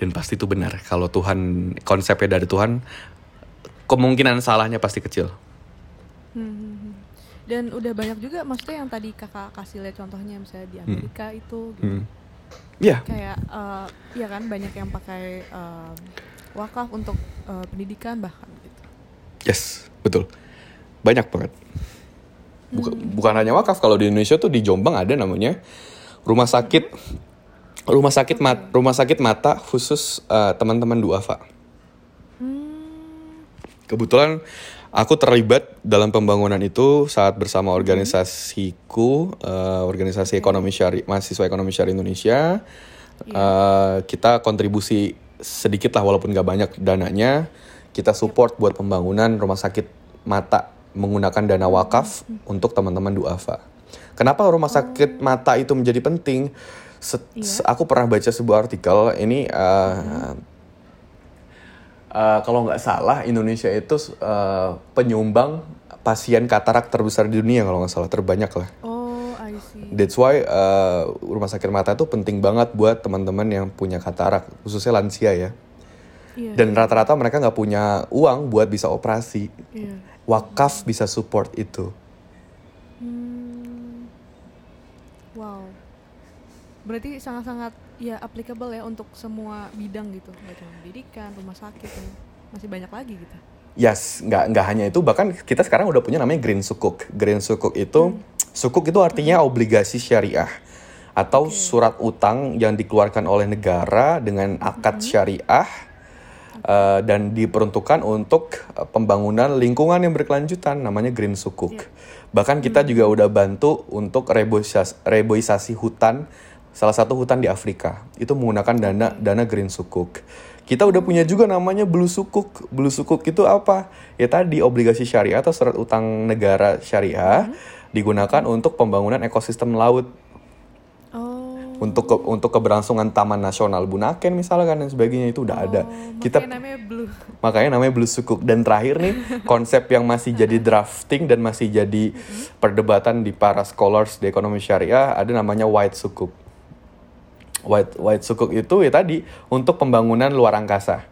Dan pasti itu benar. Kalau Tuhan konsepnya dari Tuhan, kemungkinan salahnya pasti kecil. hmm, hmm, hmm. Dan udah banyak juga maksudnya yang tadi kakak kasih lihat contohnya misalnya di Amerika itu gitu. Hmm. Ya, kayak eh, ya kan banyak yang pakai eh, wakaf untuk eh, pendidikan bahkan gitu. yes, betul. Banyak banget. Buka- Bukan hanya wakaf, kalau di Indonesia tuh di Jombang ada namanya rumah sakit rumah sakit mat, rumah sakit mata khusus eh, teman-teman duafa. Kebetulan aku terlibat dalam pembangunan itu saat bersama organisasiku, eh, organisasi ekonomi syari, mahasiswa ekonomi syari Indonesia. Eh, kita kontribusi sedikit lah walaupun gak banyak dananya. Kita support buat pembangunan rumah sakit mata menggunakan dana wakaf untuk teman-teman duafa. Kenapa rumah sakit mata itu menjadi penting? Se- se- Aku pernah baca sebuah artikel ini. eh, Uh, kalau nggak salah Indonesia itu uh, penyumbang pasien katarak terbesar di dunia kalau nggak salah terbanyak lah. oh I see. That's why uh, rumah sakit mata itu penting banget buat teman-teman yang punya katarak khususnya lansia ya. Iya. Dan rata-rata mereka nggak punya uang buat bisa operasi. iya. Wakaf bisa support itu. Berarti sangat-sangat ya applicable ya untuk semua bidang gitu, nggak cuma pendidikan, rumah sakit, ya. masih banyak lagi gitu. Yes, nggak nggak hanya itu, bahkan kita sekarang udah punya namanya green sukuk. Green sukuk itu, sukuk itu artinya obligasi syariah atau surat utang yang dikeluarkan oleh negara dengan akad syariah eh, dan diperuntukkan untuk eh, pembangunan lingkungan yang berkelanjutan, namanya green sukuk. Bahkan kita juga udah bantu untuk reboisasi, reboisasi hutan, salah satu hutan di Afrika. Itu menggunakan dana dana green sukuk. Kita udah punya juga namanya blue sukuk. Blue sukuk itu apa? Ya tadi obligasi syariah atau surat utang negara syariah digunakan untuk pembangunan ekosistem laut Oh. untuk ke- untuk keberlangsungan Taman Nasional Bunaken misalkan dan sebagainya itu udah ada. Oh, Kita makanya namanya blue. makanya namanya blue sukuk dan terakhir nih konsep yang masih jadi drafting dan masih jadi perdebatan di para scholars di ekonomi syariah ada namanya white sukuk. White white sukuk itu ya tadi untuk pembangunan luar angkasa.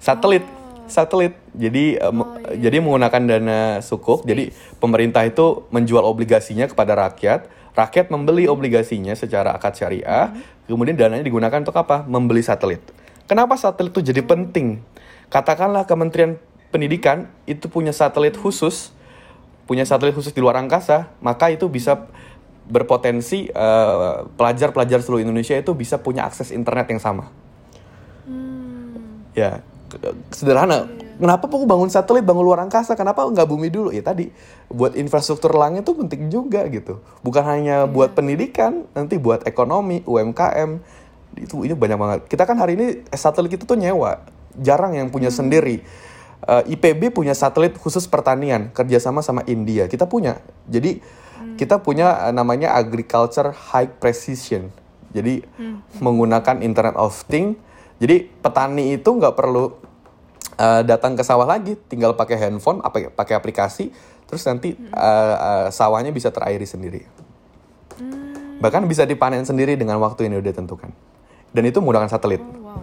Satelit satelit. Jadi eh, me- jadi menggunakan dana sukuk. Jadi pemerintah itu menjual obligasinya kepada rakyat. Rakyat membeli obligasinya secara akad syariah. Kemudian dananya digunakan untuk apa? Membeli satelit. Kenapa satelit itu jadi penting? Katakanlah Kementerian Pendidikan itu punya satelit khusus, punya satelit khusus di luar angkasa, maka itu bisa berpotensi eh, pelajar-pelajar seluruh Indonesia itu bisa punya akses internet yang sama. Hmm. Ya, sederhana. Kenapa aku bangun satelit, bangun luar angkasa? Kenapa nggak bumi dulu? Ya tadi buat infrastruktur langit itu penting juga gitu. Bukan hanya buat pendidikan, nanti buat ekonomi, UMKM itu ini banyak banget. Kita kan hari ini eh, satelit itu tuh nyewa, jarang yang punya sendiri. Eh, IPB punya satelit khusus pertanian, kerjasama sama India. Kita punya. Jadi kita punya eh, namanya agriculture high precision. Jadi menggunakan Internet of Things. Jadi petani itu nggak perlu uh, datang ke sawah lagi, tinggal pakai handphone, apa pakai aplikasi, terus nanti uh, uh, sawahnya bisa terairi sendiri. Bahkan bisa dipanen sendiri dengan waktu yang udah ditentukan. Dan itu menggunakan satelit. Oh, wow.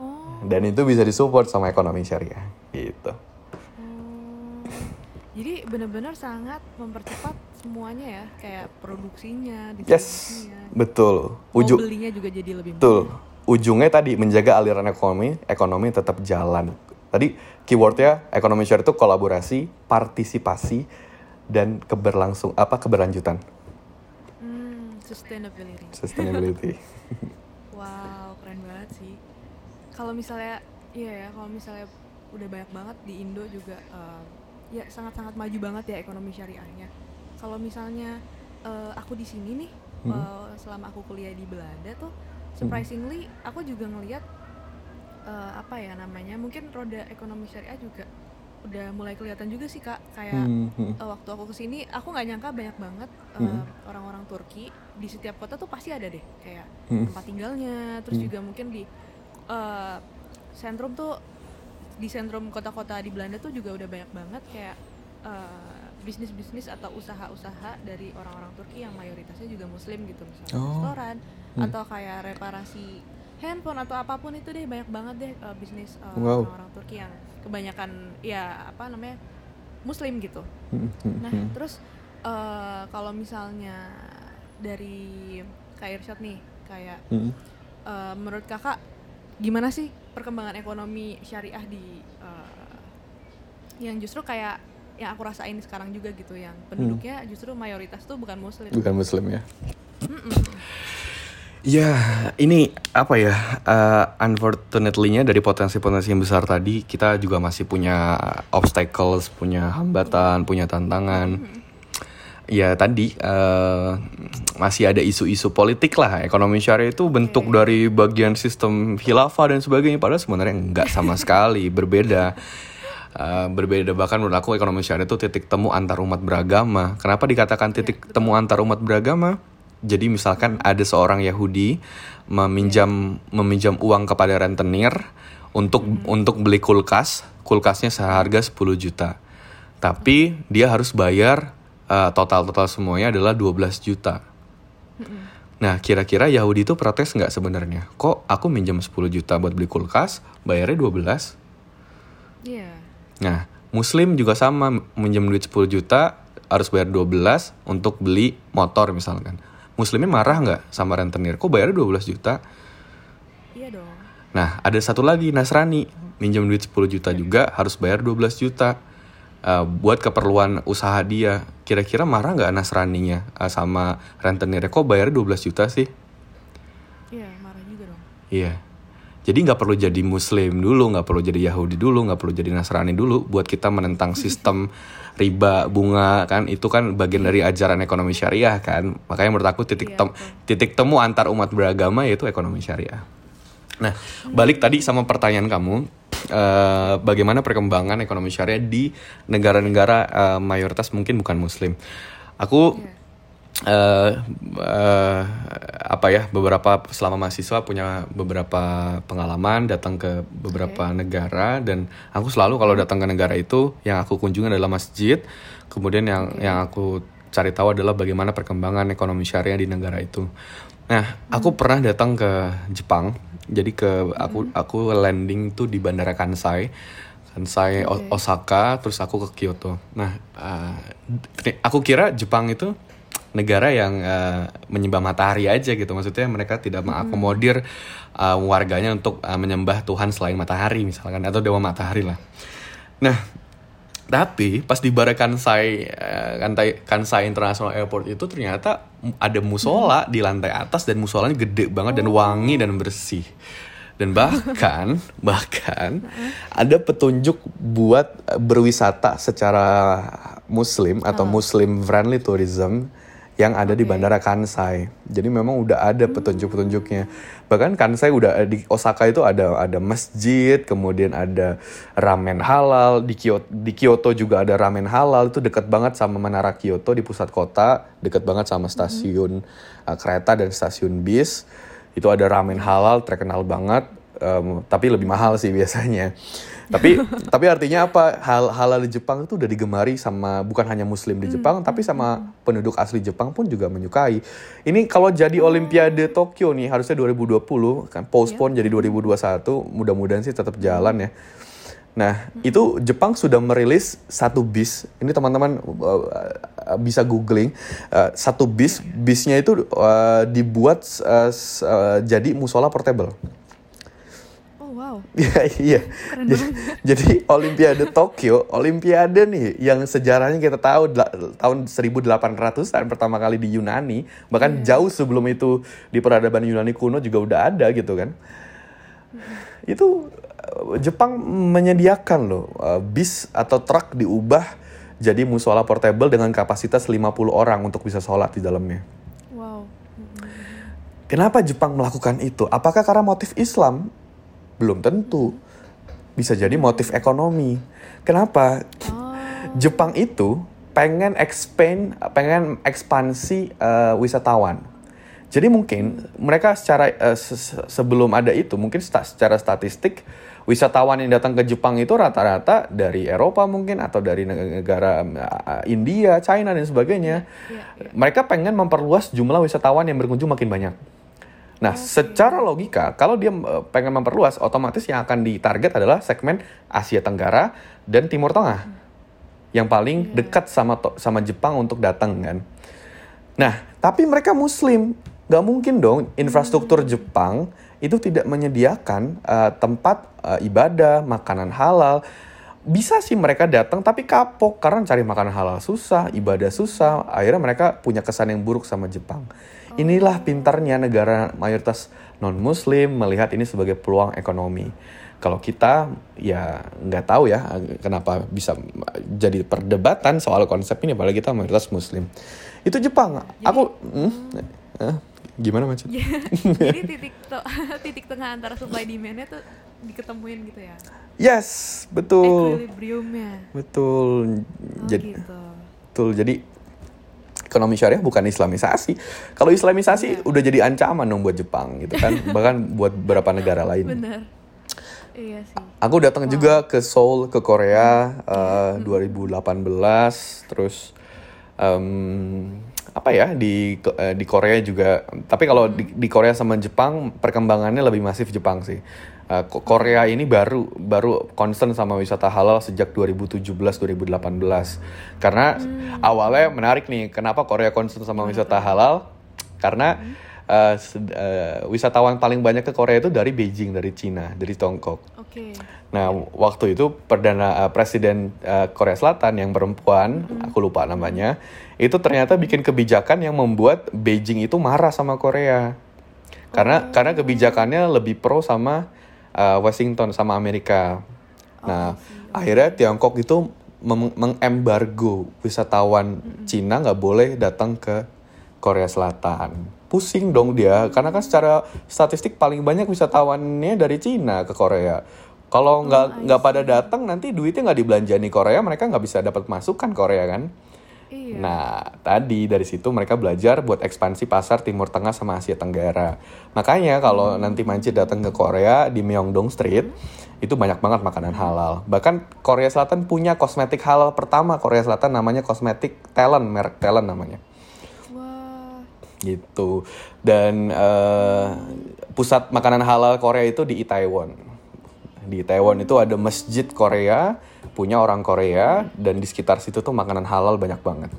Oh, Dan itu bisa disupport sama ekonomi syariah. Gitu. jadi benar-benar sangat mempercepat semuanya ya, kayak produksinya, Yes, distribusinya. betul. Mau Ujung, belinya juga jadi lebih betul. Ujungnya tadi menjaga aliran ekonomi, ekonomi tetap jalan. Tadi keywordnya ekonomi syariah itu kolaborasi, partisipasi, dan keberlangsung apa keberlanjutan, Hmm, sustainability. sustainability. Wow, keren banget sih. Kalau misalnya, iya ya, kalau misalnya udah banyak banget di Indo juga, eh, ya sangat-sangat maju banget ya ekonomi syariahnya. Kalau misalnya eh, aku di sini nih, Hmm. eh, selama aku kuliah di Belanda tuh, surprisingly aku juga ngelihat eh, apa ya namanya, mungkin roda ekonomi syariah juga udah mulai kelihatan juga sih kak. Kayak Hmm, hmm. eh, waktu aku ke sini, aku nggak nyangka banyak banget Hmm. orang-orang Turki di setiap kota tuh pasti ada deh kayak Hmm. tempat tinggalnya terus Hmm. juga mungkin di eh, sentrum tuh di sentrum kota-kota di Belanda tuh juga udah banyak banget kayak bisnis-bisnis atau usaha-usaha dari orang-orang Turki yang mayoritasnya juga muslim gitu misalnya Oh. restoran Hmm. atau kayak reparasi handphone atau apa pun itu deh banyak banget deh eh, bisnis eh, Wow. orang-orang Turki yang kebanyakan ya apa namanya muslim gitu Hmm, hmm, Nah, hmm. terus eh, kalau misalnya dari Kak Irsyad nih, kayak Hmm. eh, menurut kakak gimana sih perkembangan ekonomi syariah di eh, yang justru kayak yang aku rasain sekarang juga gitu, yang penduduknya justru mayoritas tuh bukan muslim. Bukan muslim ya. Ya, ini apa ya? uh, unfortunately-nya dari potensi-potensi yang besar tadi, kita juga masih punya obstacles, punya hambatan, punya tantangan. Ya tadi uh, masih ada isu-isu politik lah. Ekonomi syariah itu bentuk dari bagian sistem khilafah dan sebagainya. Padahal sebenarnya enggak sama sekali, berbeda. Uh, berbeda bahkan menurut aku ekonomi syariah itu titik temu antar umat beragama. Kenapa dikatakan titik temu antar umat beragama? Jadi misalkan ada seorang Yahudi meminjam meminjam uang kepada rentenir untuk untuk beli kulkas, kulkasnya seharga 10 juta. Tapi dia harus bayar uh, total-total semuanya adalah 12 juta. Nah, kira-kira Yahudi itu protes nggak sebenarnya? Kok aku minjam 10 juta buat beli kulkas, bayarnya 12? Iya. Nah, Muslim juga sama minjem duit 10 juta harus bayar 12 untuk beli motor misalkan. Muslimnya marah nggak sama rentenir? Kok bayarnya 12 juta? Iya dong. Nah, ada satu lagi Nasrani minjem duit 10 juta juga harus bayar 12 juta eh, buat keperluan usaha dia. Kira-kira marah nggak Nasraninya eh, sama rentenirnya? Kok bayarnya 12 juta sih? Iya, marah juga dong. Iya. Jadi nggak perlu jadi Muslim dulu, nggak perlu jadi Yahudi dulu, nggak perlu jadi Nasrani dulu buat kita menentang sistem riba bunga kan itu kan bagian dari ajaran ekonomi syariah kan. Makanya menurut aku titik Iya, tem- titik temu antar umat beragama yaitu ekonomi syariah. Nah, balik tadi sama pertanyaan kamu, eh, bagaimana perkembangan ekonomi syariah di negara-negara eh, mayoritas mungkin bukan Muslim. Aku eh eh, apa ya beberapa selama mahasiswa punya beberapa pengalaman datang ke beberapa negara dan aku selalu kalau datang ke negara itu yang aku kunjungi adalah masjid. Kemudian yang yang aku cari tahu adalah bagaimana perkembangan ekonomi syariah di negara itu. Nah aku pernah datang ke Jepang. Jadi ke aku aku landing tuh di bandara Kansai. Kansai O- Osaka terus aku ke Kyoto. Nah eh, aku kira Jepang itu negara yang eh, menyembah matahari aja gitu. Maksudnya mereka tidak mengakomodir eh, warganya untuk eh, menyembah Tuhan selain matahari misalkan atau dewa matahari lah. Nah tapi pas di Bara Kansai Kansai, Kansai International Airport itu ternyata ada musola di lantai atas dan musolanya gede banget dan wangi dan bersih. Dan bahkan bahkan ada petunjuk buat berwisata secara muslim atau muslim friendly tourism yang ada di Oke. Bandara Kansai. Jadi memang udah ada petunjuk-petunjuknya. Bahkan Kansai udah di Osaka itu ada ada masjid, kemudian ada ramen halal di Kyoto, di Kyoto juga ada ramen halal itu dekat banget sama Menara Kyoto di pusat kota, dekat banget sama stasiun uh, kereta dan stasiun bis. Itu ada ramen halal terkenal banget, em, tapi lebih mahal sih biasanya. Tapi tapi artinya apa? Hal halal di Jepang itu udah digemari sama bukan hanya muslim di Jepang tapi sama penduduk asli Jepang pun juga menyukai. Ini kalau jadi Olimpiade Tokyo nih harusnya 2020 kan postpone jadi 2021. Mudah-mudahan sih tetap jalan ya. Nah, itu Jepang sudah merilis satu bis. Ini teman-teman uh, bisa googling Uh, satu bis. Bisnya itu uh, dibuat uh, uh, jadi musola portable. Wow. Iya, iya. Jadi, Olimpiade Tokyo, Olimpiade nih yang sejarahnya kita tahu tahun 1800-an pertama kali di Yunani, bahkan jauh sebelum itu di peradaban Yunani kuno juga udah ada gitu kan. Itu eh, Jepang menyediakan loh eh, bis atau truk diubah jadi musola portable dengan kapasitas 50 orang untuk bisa sholat di dalamnya. Wow. Kenapa Jepang melakukan itu? Apakah karena motif Islam? Belum tentu. Bisa jadi motif ekonomi. Kenapa? Oh. Jepang itu pengen expand, pengen ekspansi eh, wisatawan. Jadi mungkin mereka secara eh, se- se- sebelum ada itu, mungkin sta- secara statistik wisatawan yang datang ke Jepang itu rata-rata dari Eropa mungkin atau dari neg- negara eh, India, China dan sebagainya. Iya, iya. Mereka pengen memperluas jumlah wisatawan yang berkunjung makin banyak. Nah, secara logika, kalau dia eh, pengen memperluas, otomatis yang akan ditarget adalah segmen Asia Tenggara dan Timur Tengah, yang paling dekat sama sama Jepang untuk datang kan. Nah, tapi mereka Muslim, nggak mungkin dong infrastruktur Jepang itu tidak menyediakan eh, tempat eh, ibadah, makanan halal. Bisa sih mereka datang tapi kapok karena cari makanan halal susah, ibadah susah. Akhirnya mereka punya kesan yang buruk sama Jepang. Inilah pintarnya negara mayoritas non-Muslim melihat ini sebagai peluang ekonomi. Kalau kita ya nggak tahu ya kenapa bisa jadi perdebatan soal konsep ini, apalagi kita mayoritas Muslim. Itu Jepang. Aku hmm, eh, gimana macet? Jadi titik to- titik tengah antara supply demandnya tuh diketemuin gitu ya. Yes, betul, Equilibriumnya. betul. Oh Jadi gitu. betul. Jadi ekonomi syariah bukan Islamisasi. Kalau Islamisasi udah jadi ancaman dong buat Jepang gitu kan, bahkan buat beberapa negara lain. Bener. Iya sih. Aku datang juga ke Seoul ke Korea eh, 2018 terus em, apa ya di eh, di Korea juga tapi kalau di, di Korea sama Jepang perkembangannya lebih masif Jepang sih Eh, Ko- Korea ini baru baru concern sama wisata halal sejak 2017 2018 karena awalnya menarik nih kenapa Korea concern sama wisata halal? Karena eh, sed- eh, wisatawan paling banyak ke Korea itu dari Beijing dari Cina dari Tiongkok. Oke. Nah, waktu itu perdana eh, presiden eh, Korea Selatan yang perempuan, aku lupa namanya, itu ternyata bikin kebijakan yang membuat Beijing itu marah sama Korea. Karena karena kebijakannya lebih pro sama eh, Washington sama Amerika. Nah, akhirnya Tiongkok itu mengembargo wisatawan Cina nggak boleh datang ke Korea Selatan. Pusing dong dia, karena kan secara statistik paling banyak wisatawannya dari Cina ke Korea. Kalau nggak nggak pada datang nanti duitnya nggak dibelanjani Korea, mereka nggak bisa dapat masukan Korea kan. Iya. Nah, tadi dari situ mereka belajar buat ekspansi pasar Timur Tengah sama Asia Tenggara. Makanya kalau nanti Manci datang ke Korea di Myeongdong Street, itu banyak banget makanan halal. Bahkan Korea Selatan punya kosmetik halal pertama Korea Selatan namanya kosmetik Talent, merek Talent namanya. Wah. Gitu. Dan eh, pusat makanan halal Korea itu di Itaewon. Di Itaewon itu ada masjid Korea, punya orang Korea, dan di sekitar situ tuh makanan halal banyak banget.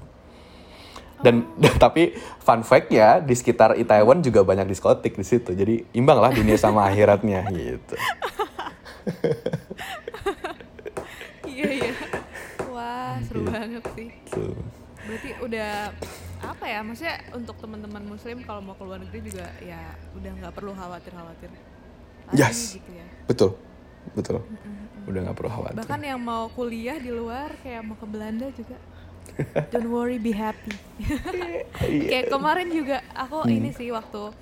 Dan, dan tapi fun fact ya di sekitar Itaewon juga banyak diskotik di situ. Jadi imbang lah dunia sama akhiratnya gitu. Iya iya. Wah seru Gitu. banget sih. Tuh. Berarti udah apa ya? Maksudnya untuk teman-teman Muslim kalau mau ke luar negeri juga ya udah nggak perlu khawatir khawatir. Yes. gitu ya. betul betul udah nggak perlu khawatir Bahkan yang mau kuliah di luar kayak mau ke Belanda juga. Don't worry, be happy. Iya. kayak kemarin juga aku Hmm. ini sih waktu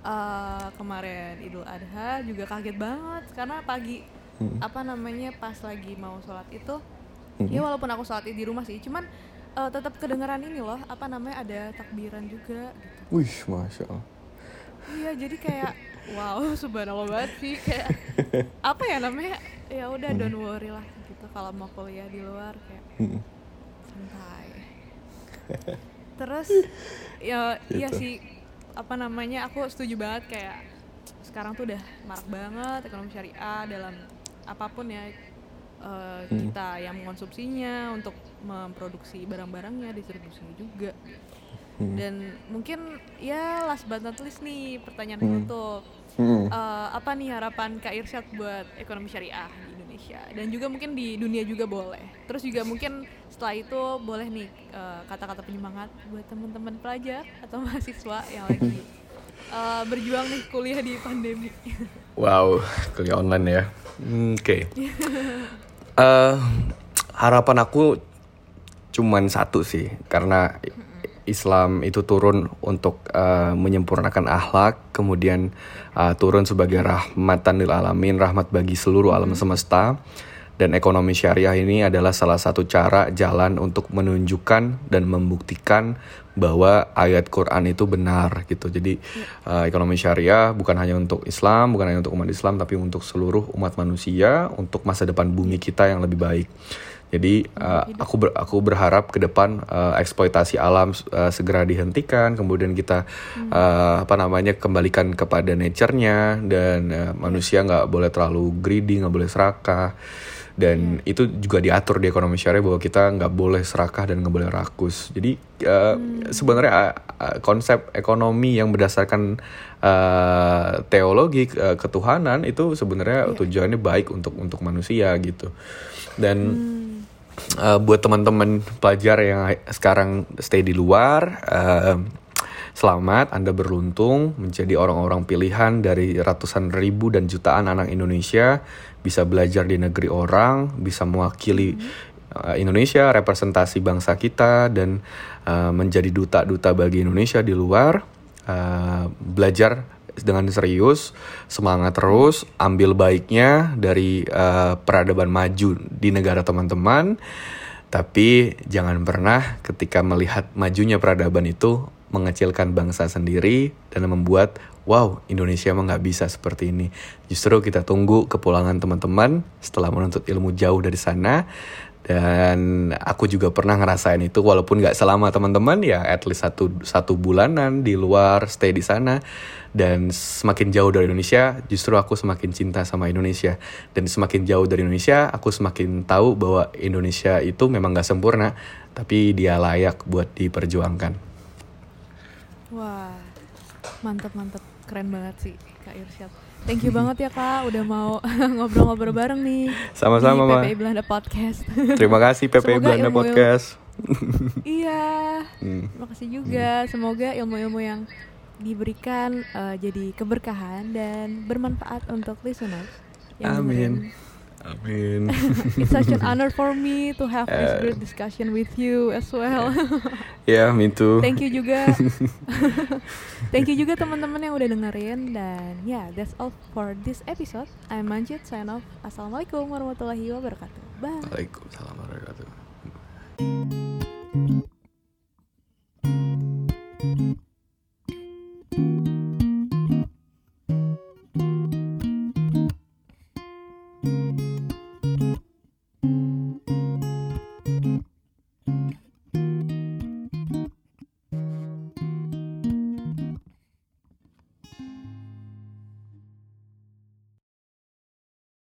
eh, kemarin Idul Adha juga kaget banget karena pagi Hmm. apa namanya pas lagi mau sholat itu Hmm. ya walaupun aku sholat di rumah sih cuman eh, tetap kedengeran ini loh apa namanya ada takbiran juga gitu. wih masya allah Iya jadi kayak wow subhanallah banget sih kayak apa ya namanya ya udah don't worry lah gitu kalau mau kuliah di luar kayak Hmm. santai. Terus ya iya Gitu. sih apa namanya aku setuju banget kayak sekarang tuh udah marak banget ekonomi syariah dalam apa pun ya eh, kita yang mengkonsumsinya untuk memproduksi barang-barangnya distribusinya juga Hmm. dan mungkin ya last but not least nih pertanyaan Hmm. penutup Hmm. Eh, apa nih harapan Kak Irsyad buat ekonomi syariah di Indonesia dan juga mungkin di dunia juga boleh terus juga mungkin setelah itu boleh nih eh, kata-kata penyemangat buat teman-teman pelajar atau mahasiswa yang lagi eh, berjuang nih kuliah di pandemi Wow, kuliah online ya. Oke. Eh, harapan aku cuman satu sih, karena Islam itu turun untuk eh, menyempurnakan akhlak, kemudian eh, turun sebagai rahmatan lil alamin, rahmat bagi seluruh alam semesta. Dan ekonomi syariah ini adalah salah satu cara jalan untuk menunjukkan dan membuktikan bahwa ayat Quran itu benar gitu. Jadi uh, ekonomi syariah bukan hanya untuk Islam, bukan hanya untuk umat Islam, tapi untuk seluruh umat manusia, untuk masa depan bumi kita yang lebih baik. Jadi uh, aku ber- aku berharap ke depan uh, eksploitasi alam uh, segera dihentikan, kemudian kita uh, apa namanya kembalikan kepada nature-nya dan uh, manusia nggak boleh terlalu greedy, nggak boleh serakah. Dan itu juga diatur di ekonomi syariah bahwa kita nggak boleh serakah dan nggak boleh rakus. Jadi uh, sebenarnya uh, uh, konsep ekonomi yang berdasarkan uh, teologi uh, ketuhanan itu sebenarnya tujuannya baik untuk untuk manusia gitu. Dan uh, buat teman-teman pelajar yang sekarang stay di luar. uh, Selamat, Anda beruntung menjadi orang-orang pilihan dari ratusan ribu dan jutaan anak Indonesia, bisa belajar di negeri orang, bisa mewakili uh, Indonesia, representasi bangsa kita, dan uh, menjadi duta-duta bagi Indonesia di luar. Uh, belajar dengan serius, semangat terus, ambil baiknya dari uh, peradaban maju di negara teman-teman. Tapi jangan pernah ketika melihat majunya peradaban itu mengecilkan bangsa sendiri dan membuat wow Indonesia emang nggak bisa seperti ini. Justru kita tunggu kepulangan teman-teman setelah menuntut ilmu jauh dari sana dan aku juga pernah ngerasain itu walaupun nggak selama teman-teman. Ya at least satu satu bulanan di luar stay di sana. Dan semakin jauh dari Indonesia justru aku semakin cinta sama Indonesia. Dan semakin jauh dari Indonesia aku semakin tahu bahwa Indonesia itu memang nggak sempurna tapi dia layak buat diperjuangkan. Wah mantap mantap keren banget sih Kak Irsyad thank you banget ya Kak udah mau ngobrol-ngobrol bareng nih Sama-sama, Ma. PPI Belanda Podcast terima kasih PPI Semoga Belanda Podcast iya Hmm. makasih juga semoga ilmu-ilmu yang diberikan eh, jadi keberkahan dan bermanfaat untuk listeners yang Amin. dengerin. Amin. It's such an honor for me to have uh, this eh. great discussion with you as well. yeah, me too. Thank you juga. Thank you juga teman-teman yang udah dengerin dan yeah, that's all for this episode. I'm Manjit sign off. Assalamualaikum warahmatullahi wabarakatuh. Bye. Waalaikumsalam warahmatullahi wabarakatuh.